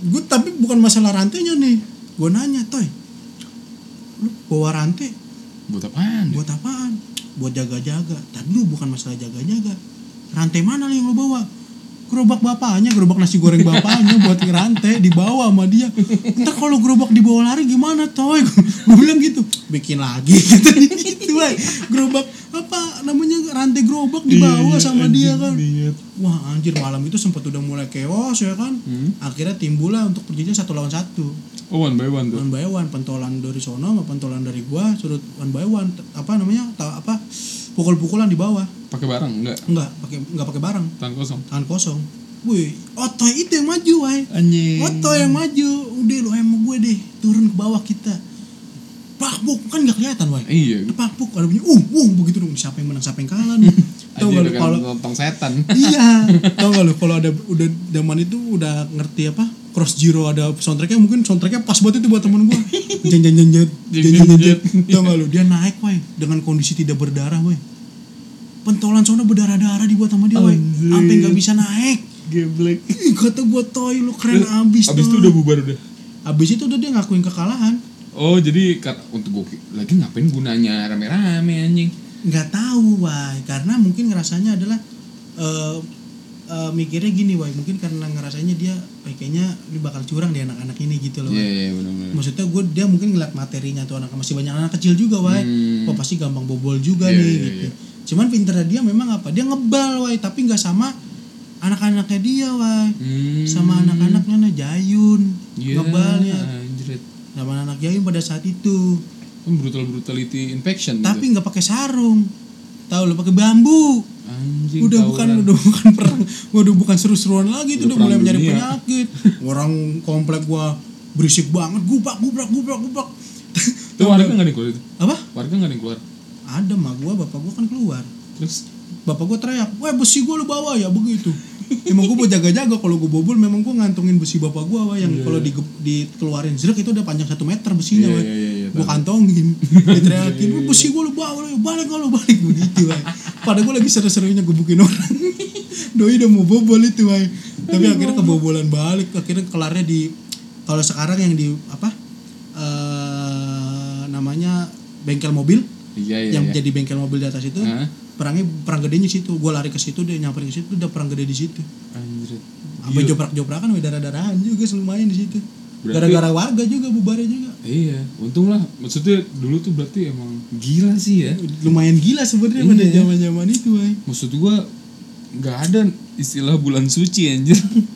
gue tapi bukan masalah rantainya nih. Gue nanya, Toy. Lu bawa rantai Buat apaan? buat apaan? Buat jaga-jaga. Tapi lu bukan masalah jaga-jaga. Rantai mana nih yang lu bawa? Gerobak bapaknya, gerobak nasi goreng bapaknya buat rantai dibawa sama dia. Ntar kalau gerobak dibawa lari gimana, Toy? Gue bilang gitu. Bikin lagi <laughs> gitu. gitu, woy. Gerobak apa namanya rantai gerobak dibawa Iya, sama dia kan. Wah anjir malam itu sempat udah mulai chaos ya kan. Hmm. Akhirnya timbul lah untuk perjanjian satu lawan satu. Oh one by one tuh. One by one pentolan dari sono sama pentolan dari gua suruh one by one apa namanya ta- apa pukul-pukulan di bawah. Pakai barang enggak? Enggak, pakai enggak pakai barang. Tangan kosong. Tangan kosong. Wih, Otto itu yang maju, wah. Anjing. Otto yang maju. Udah lu emang gue deh, turun ke bawah kita. Pakbuk kan nggak kelihatan, wah. Iya. Pakbuk ada bunyi, uh, uh, begitu dong. Siapa yang menang, siapa yang kalah nih. <laughs> Tahu nggak lu kalau nonton setan. <laughs> iya. <laughs> Tahu nggak lu kalau ada udah zaman itu udah ngerti apa? Cross Zero ada soundtracknya mungkin soundtracknya pas buat itu buat temen gue jeng jeng jeng jeng jeng jeng jeng tau gak lu dia naik wah dengan kondisi tidak berdarah wah pentolan sono berdarah darah dibuat sama dia woi Anjir. sampai nggak bisa naik Geblek. Kata gua toy lu keren abis Abis itu udah bubar udah. abis itu udah dia ngakuin kekalahan Oh jadi untuk gue lagi ngapain gunanya rame-rame anjing? nggak tahu wah karena mungkin ngerasanya adalah eh eh, mikirnya gini wah mungkin karena ngerasanya dia "Eh, kayaknya ini bakal curang di anak-anak ini gitu loh Iya Wai. iya benar-benar. maksudnya gue dia mungkin ngeliat materinya tuh anak masih banyak anak kecil juga wah Hmm. oh pasti gampang bobol juga Iya, nih iya, gitu iya. Cuman pinternya dia memang apa? Dia ngebal wah tapi nggak sama anak-anaknya dia wah Hmm. sama anak-anaknya nah Jayun. Iya, ngebalnya. Anjrit. sama anak Jayun pada saat itu. Kan brutal brutality infection tapi gitu. nggak pakai sarung. Tahu lo pakai bambu. Anjing udah bukan udah bukan perang. Udah bukan seru-seruan lagi itu Udah udah mulai dunia. penyakit. Orang komplek gua berisik banget. Gubrak gubrak gubrak gubrak. Itu warga nggak yang keluar itu? apa? Warga nggak yang keluar. Ada mah gua bapak gua kan keluar. Terus? Bapak gua teriak wah besi gua lu bawa ya begitu. Emang mau jaga-jaga kalau gua bobol memang gua ngantongin besi bapak gua wah yang kalau di dikeluarin zrek itu udah panjang satu meter besinya Iya, wah iya, iya, iya, gua tahu. kantongin <laughs> diteriakin wah besi gua lu bawa lu balik kalau balik begitu wah pada gua lagi seru-serunya gebukin orang. <laughs> Doi udah mau bobol itu wah tapi akhirnya kebobolan balik akhirnya kelarnya di kalau sekarang yang di apa eh namanya bengkel mobil iya iya. yang iya. jadi bengkel mobil di atas itu Hah? perangnya perang gedenya situ gue lari ke situ dia nyamperin ke situ udah perang gede di situ Anjrit. sampai Gila. joprak joprakan udah darah darahan juga lumayan di situ gara-gara warga juga bubarnya juga Iya, untung lah. Maksudnya dulu tuh berarti emang gila sih ya. lumayan gila sebenarnya Iya. pada zaman zaman itu woy. Maksud gua nggak ada istilah bulan suci anjir. <laughs>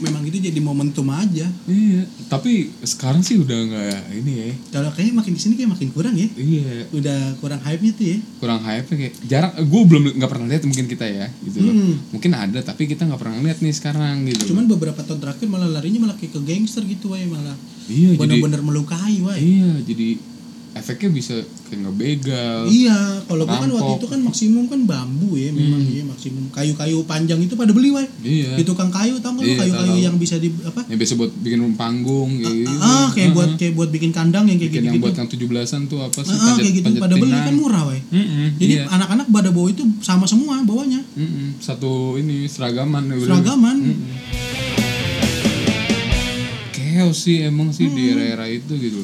memang itu jadi momentum aja iya, tapi sekarang sih udah nggak ini ya. kalau kayaknya makin ke sini kayak makin kurang ya Iya, udah kurang hype nya tuh ya kurang hype kayak jarang gue belum nggak pernah lihat mungkin kita ya gitu loh. Hmm. Mungkin ada tapi kita nggak pernah lihat nih sekarang gitu. cuman beberapa tahun terakhir malah larinya malah kayak ke gangster gitu woy malah iya bener-bener melukai woy iya jadi efeknya bisa kayak ngebegal. Iya, kalau gua kan waktu itu kan maksimum kan bambu ya, memang iya maksimum kayu-kayu panjang itu pada beli, wai. Iya. Di tukang kayu tau nggak lu Iya, kayu-kayu yang bisa di apa? Yang biasa buat bikin panggung kayak gitu. Ah, kayak Heeh. buat kayak buat bikin kandang yang kayak bikin yang gitu-gitu. buat yang 17-an tuh apa sih? Ah, kayak gitu pada beli kan murah, wai. Mm-mm, Jadi iya. anak-anak pada bawa itu sama semua bawanya. Mm-mm, satu ini seragaman ya. Seragaman. Mm-mm. Chaos sih emang sih di era-era itu gitu.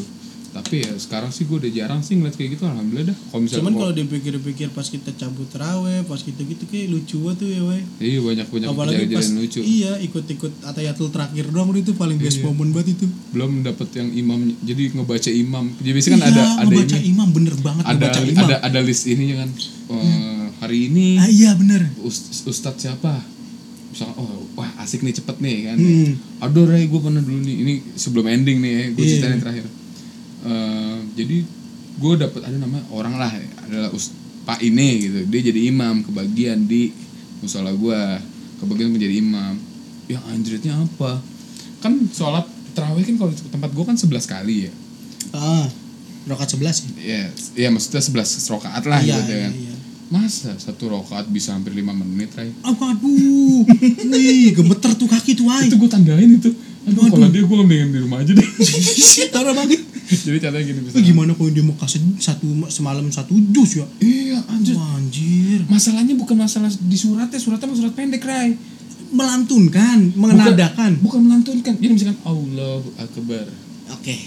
Tapi ya sekarang sih gue udah jarang sih ngeliat kayak gitu alhamdulillah dah. Kalau misalnya Cuman kalau dipikir-pikir pas kita cabut terawih, pas gitu-gitu kayak lucu banget tuh ya, wai. iya banyak banyak Apalagi pas lucu. iya ikut-ikut atayatul terakhir dong itu paling best moment banget itu. Belum dapet yang imam jadi ngebaca imam. Jadi biasanya kan Iya, ada ada ngebaca ini imam bener banget ada ngebaca imam. ada ada list ininya kan. Eh, hari ini Ah iya bener. Ust- Ustadz siapa? Misalkan, oh wah asik nih cepet nih kan. Hmm. Aduh Ray gue pernah dulu nih, ini sebelum ending nih ya, gue Iya. ceritain yang terakhir. Eh, jadi gue dapet ada nama orang lah, adalah Ust- Pak ini gitu, dia jadi imam kebagian di musola gue, kebagian menjadi imam. Ya anjritnya apa? Kan sholat terawih kan kalau di tempat gue kan 11 kali ya. Ah, rokat 11 ya ya ya maksudnya 11 rokaat lah iya gitu iya, kan iya. masa satu rokaat bisa hampir 5 menit Ray Oh, aduh, <laughs> wih, gemeter tuh kaki tuh, ay. itu gue tandain itu aduh Waduh. kalau dia gue mendingan di rumah aja deh <laughs> Parah banget. <laughs> jadi caranya gini Eh, bisa gimana kalau dia mau kasih satu semalam satu jus ya? iya anjir Wah, anjir. masalahnya bukan masalah di suratnya suratnya mah surat pendek Ray Melantunkan, mengenadakan. bukan melantunkan jadi misalkan Allahu Akbar Oke.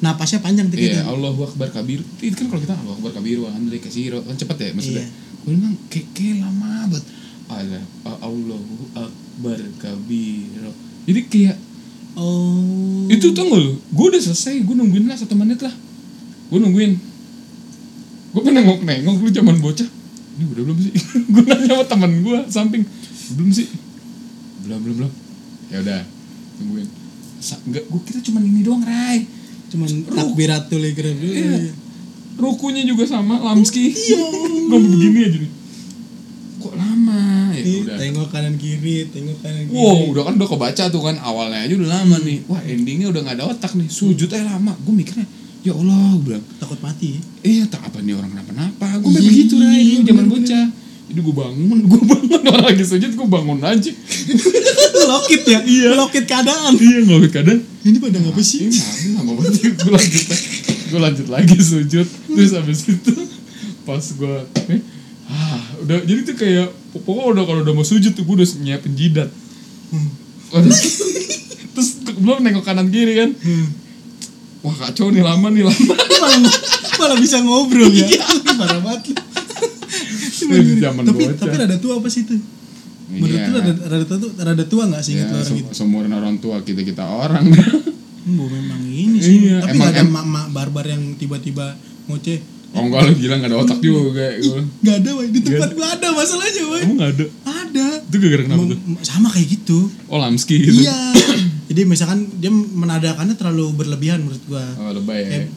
Napasnya panjang tuh Iya, gitu. Allahu Akbar kabir. Itu kan kalau kita Allahu Akbar kabir hamdali kasiro kan cepet ya maksudnya. Iya. Gue bilang kayak kayak lama banget. Ada Allahu Akbar kabiro. Jadi kayak Oh. itu tuh lu, gue udah selesai, gue nungguin lah satu menit lah. Gue nungguin. Gue pengen nengok nengok lu zaman bocah. Ini udah belum sih? <laughs> gue nanya sama temen gue samping. Belum sih? Belum belum belum. Ya udah, tungguin. Sa enggak, gue kita cuma ini doang, Ray. cuman takbiratul ikram dulu. Iya. Rukunya juga sama, Lamski. Iya. <laughs> Gue begini aja nih. Kok lama? Ya udah. Tengok kanan kiri, tengok kanan kiri. Wow, udah kan udah kebaca tuh kan awalnya aja udah lama nih. Wah, endingnya udah nggak ada otak nih. Sujud aja lama. Gue mikirnya, ya Allah, gue bilang, Takut mati. ya. iya tak apa nih orang kenapa-napa. Gue Iya, begitu iya, Ray, dulu zaman bocah. Jadi gue bangun, gue bangun <laughs> orang lagi sujud, gue bangun aja. <laughs> Lokit ya? Iya. Lokit keadaan. iya, nggak kadang. Ini pada ngapa sih? Ini lama, banget. Gue lanjut, gue lanjut lagi sujud. Terus habis itu pas gue, eh, ah, udah jadi tuh kayak pokoknya udah kalau udah mau sujud tuh gue udah nyiapin jidat. Hmm. <laughs> Terus belum nengok kanan kiri kan. Hmm. Wah kacau nih lama nih lama. <laughs> malah malah bisa ngobrol ya. <laughs> Parah banget zaman tapi bocah. tapi rada tua apa sih itu? Menurut Iya. lu rada rada tua tuh rada tua nggak sih lu orang gitu? seumuran orang tua kita kita orang. Hmm, Bu, memang ini sih. Iya, tapi emang- ada em- mak-mak barbar yang tiba-tiba ngoceh. Oh enggak lu gila gak ada otak juga gue. Nggak ada, Wai. Di tempat gua ada masalahnya, Wai. Emang gak ada? Ada. Itu gara-gara kenapa tuh? Sama kayak gitu. Oh Lamski gitu. Iya. <coughs> Jadi misalkan dia menadakannya terlalu berlebihan menurut gua. Oh lebay ya. Kayak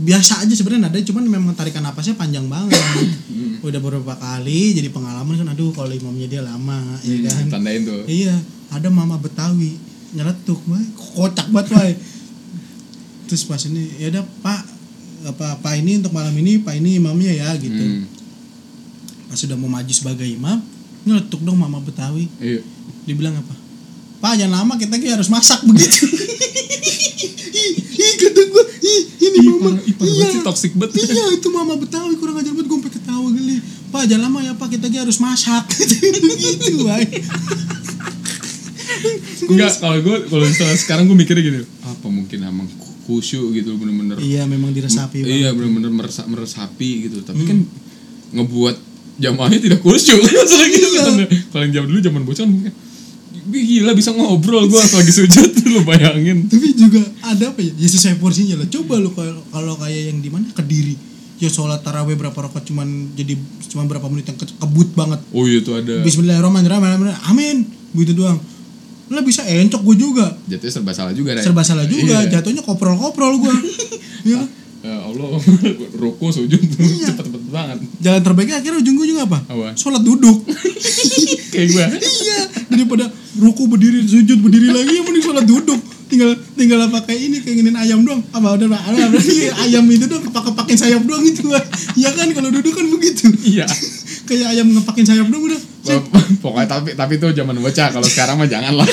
biasa aja sebenarnya ada cuman memang tarikan napasnya panjang banget <coughs> Hmm. udah beberapa kali jadi pengalaman kan aduh kalau imamnya dia lama ya kan Hmm, Tandain tuh. iya ada mama betawi nyeletuk wah kocak banget wah <laughs> terus pas ini ya udah pak apa pak ini untuk malam ini pak ini imamnya ya gitu. Hmm. pas sudah mau maju sebagai imam nyeletuk dong mama betawi. Iya. dibilang apa? Pak jangan lama kita lagi harus masak <laughs> begitu. Ih, kata gue ih ini Ih, mama. parah banget sih, toxic banget. iya itu mama betawi kurang ajar banget gue sampai ketawa geli. Pak jangan lama ya pak kita lagi harus masak. <laughs> Gitu wah Enggak, kalau gue kalau misalnya sekarang gue mikirnya gini, apa mungkin emang khusyuk gitu bener-bener. iya memang diresapi banget. Iya bener-bener meresa- meresapi gitu. Tapi kan ngebuat jamaahnya tidak khusyuk. <laughs> Masalah gitu Iya. kan. Kalau yang zaman dulu zaman bocah kan mungkin "Wih, gila bisa ngobrol gue lagi sujud <laughs> lu bayangin. tapi juga ada apa ya ya sesuai porsinya lah coba lu kalau kayak yang di mana kediri ya sholat taraweh berapa rakaat cuman jadi cuma berapa menit yang ke- kebut banget Oh iya tuh ada. Bismillahirrahmanirrahim amin begitu doang lah bisa encok gue juga Jatuhnya serba salah juga Ray. serba salah juga Iya. jatuhnya koprol-koprol gue <laughs> ya. Ya Allah, <laughs> ruku sujud Iya. cepet-cepet banget. jalan terbaiknya akhirnya ujung-ujungnya apa Apa? sholat duduk <laughs> Kayak gue. iya daripada ruku berdiri sujud berdiri lagi mending sholat duduk tinggal tinggal pakai ini keinginan ayam doang apa udah ada iya, ayam itu doang pakai pakai sayap doang itu ya kan kalau duduk kan begitu Iya. <laughs> kayak ayam ngepakin sayap doang udah <laughs> Pokoknya tapi tapi itu zaman bocah. Kalau sekarang mah jangan lah.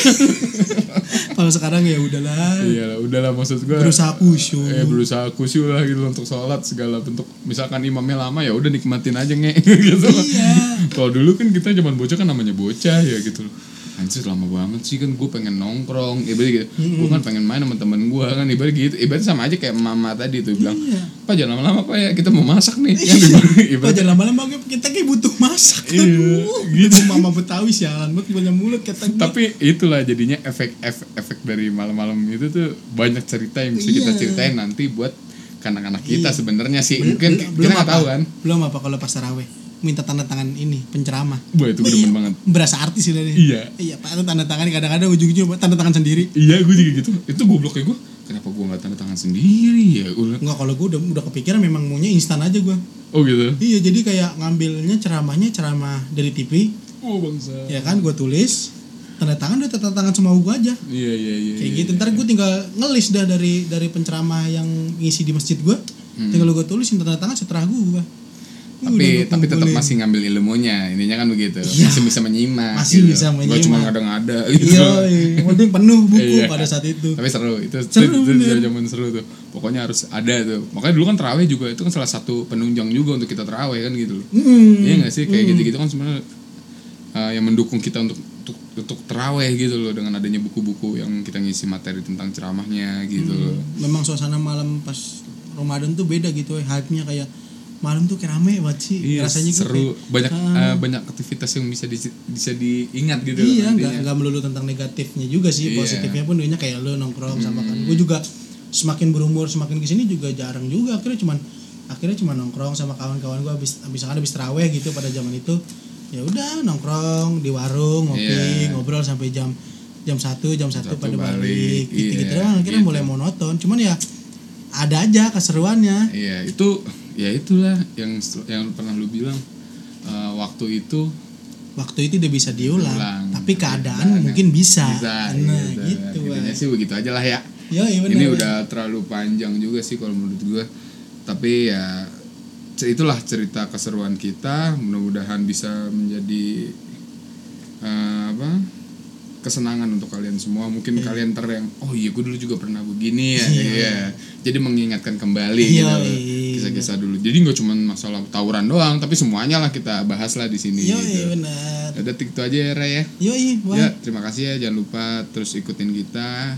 <laughs> kalau sekarang ya udahlah Iya lah, udahlah maksud gue. berusaha khusyuk Eh berusaha khusyuk lah gitu untuk sholat segala bentuk. Misalkan imamnya lama ya udah nikmatin aja nge gitu. iya Kalau dulu kan kita zaman bocah kan namanya bocah ya gitu loh. Anjir lama banget sih kan gue pengen nongkrong ibarat gitu. Gue kan pengen main sama temen gue kan ibarat gitu. Ibarat sama aja kayak mama tadi tuh bilang, Iya. "Pak jangan lama-lama Pak ya, kita mau masak nih." Kan ibarat, Pak jangan lama-lama kita kayak butuh masak Iya, Aduh, gitu. mama betawi sialan banget punya mulut kata gua. tapi itulah jadinya efek efek, efek dari malam-malam itu tuh banyak cerita yang bisa kita Iya. ceritain nanti buat anak-anak kita Iya. sebenarnya sih Belum- mungkin belum- kita nggak tahu kan belum apa kalau pas taraweh minta tanda tangan ini penceramah. Wah itu gue demen banget. berasa artis udah deh Iya. iya pak itu tanda tangan kadang-kadang ujung-ujungnya tanda tangan sendiri. Iya gue juga gitu. Itu goblok kayak gue kenapa gue nggak tanda tangan sendiri ya? Gue Enggak kalau gue udah udah kepikiran memang maunya instan aja gue oh gitu? Iya jadi kayak ngambilnya ceramahnya ceramah dari TV oh bangsa. Ya kan gue tulis tanda tangan udah tanda tangan semau gue aja. Iya iya iya kayak iya, gitu ntar gue tinggal ngelis dah dari dari penceramah yang ngisi di masjid gue tinggal gue tulisin tanda tangan setelah gue tapi tapi tetap masih ngambil ilmunya. Ininya kan begitu. Iya. masih bisa menyimak Masih gitu. bisa Gua cuma menyimak. ngada-ngada gitu. iya. Penting penuh buku Iya. pada saat itu. Tapi seru. Itu Seru, itu, itu zaman seru tuh. Pokoknya harus ada tuh. Makanya dulu kan terawih juga itu kan salah satu penunjang juga untuk kita terawih kan gitu Hmm. iya nggak sih? Kayak gitu-gitu kan sebenarnya uh, yang mendukung kita untuk untuk untuk terawih gitu loh. Dengan adanya buku-buku yang kita ngisi materi tentang ceramahnya gitu loh. Memang suasana malam pas Ramadan tuh beda gitu hype-nya kayak malam tuh kayak rame banget sih Iya, rasanya gue seru. kayak, banyak uh, banyak aktivitas yang bisa di, bisa diingat gitu iya nggak nggak melulu tentang negatifnya juga sih Iya. positifnya pun duitnya kayak lu nongkrong sama kan. Gue juga semakin berumur semakin ke sini juga jarang juga. Akhirnya cuman akhirnya cuma nongkrong sama kawan-kawan gue habis misalkan habis teraweh gitu pada zaman itu ya udah nongkrong di warung ngopi Iya. ngobrol sampai jam jam satu jam satu pada balik, balik gitu gitu iya, doang. Akhirnya gitu. mulai monoton. Cuman ya ada aja keseruannya. Iya itu ya itulah yang yang pernah lu bilang uh, waktu itu waktu itu udah bisa diulang Ulang. tapi keadaan mungkin bisa, bisa nah gitu, gitu, Intinya Bang. sih begitu aja lah ya ya iya benar ini Bang. udah terlalu panjang juga sih kalau menurut gua tapi ya itulah cerita keseruan kita mudah-mudahan bisa menjadi eh, apa kesenangan untuk kalian semua mungkin kalian ter yang oh iya gue dulu juga pernah begini ya Iya. iya jadi mengingatkan kembali Iya, gitu iya. kisah-kisah dulu jadi nggak cuma masalah tawuran doang tapi semuanya lah kita bahas lah di sini Yo, gitu iya benar. udah itu aja ya Ray ya Yo, iya, wah. Ya, terima kasih ya. Jangan lupa terus ikutin kita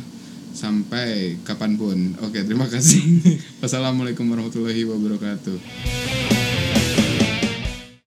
sampai kapan pun. Oke, terima kasih. <laughs> Wassalamualaikum warahmatullahi wabarakatuh.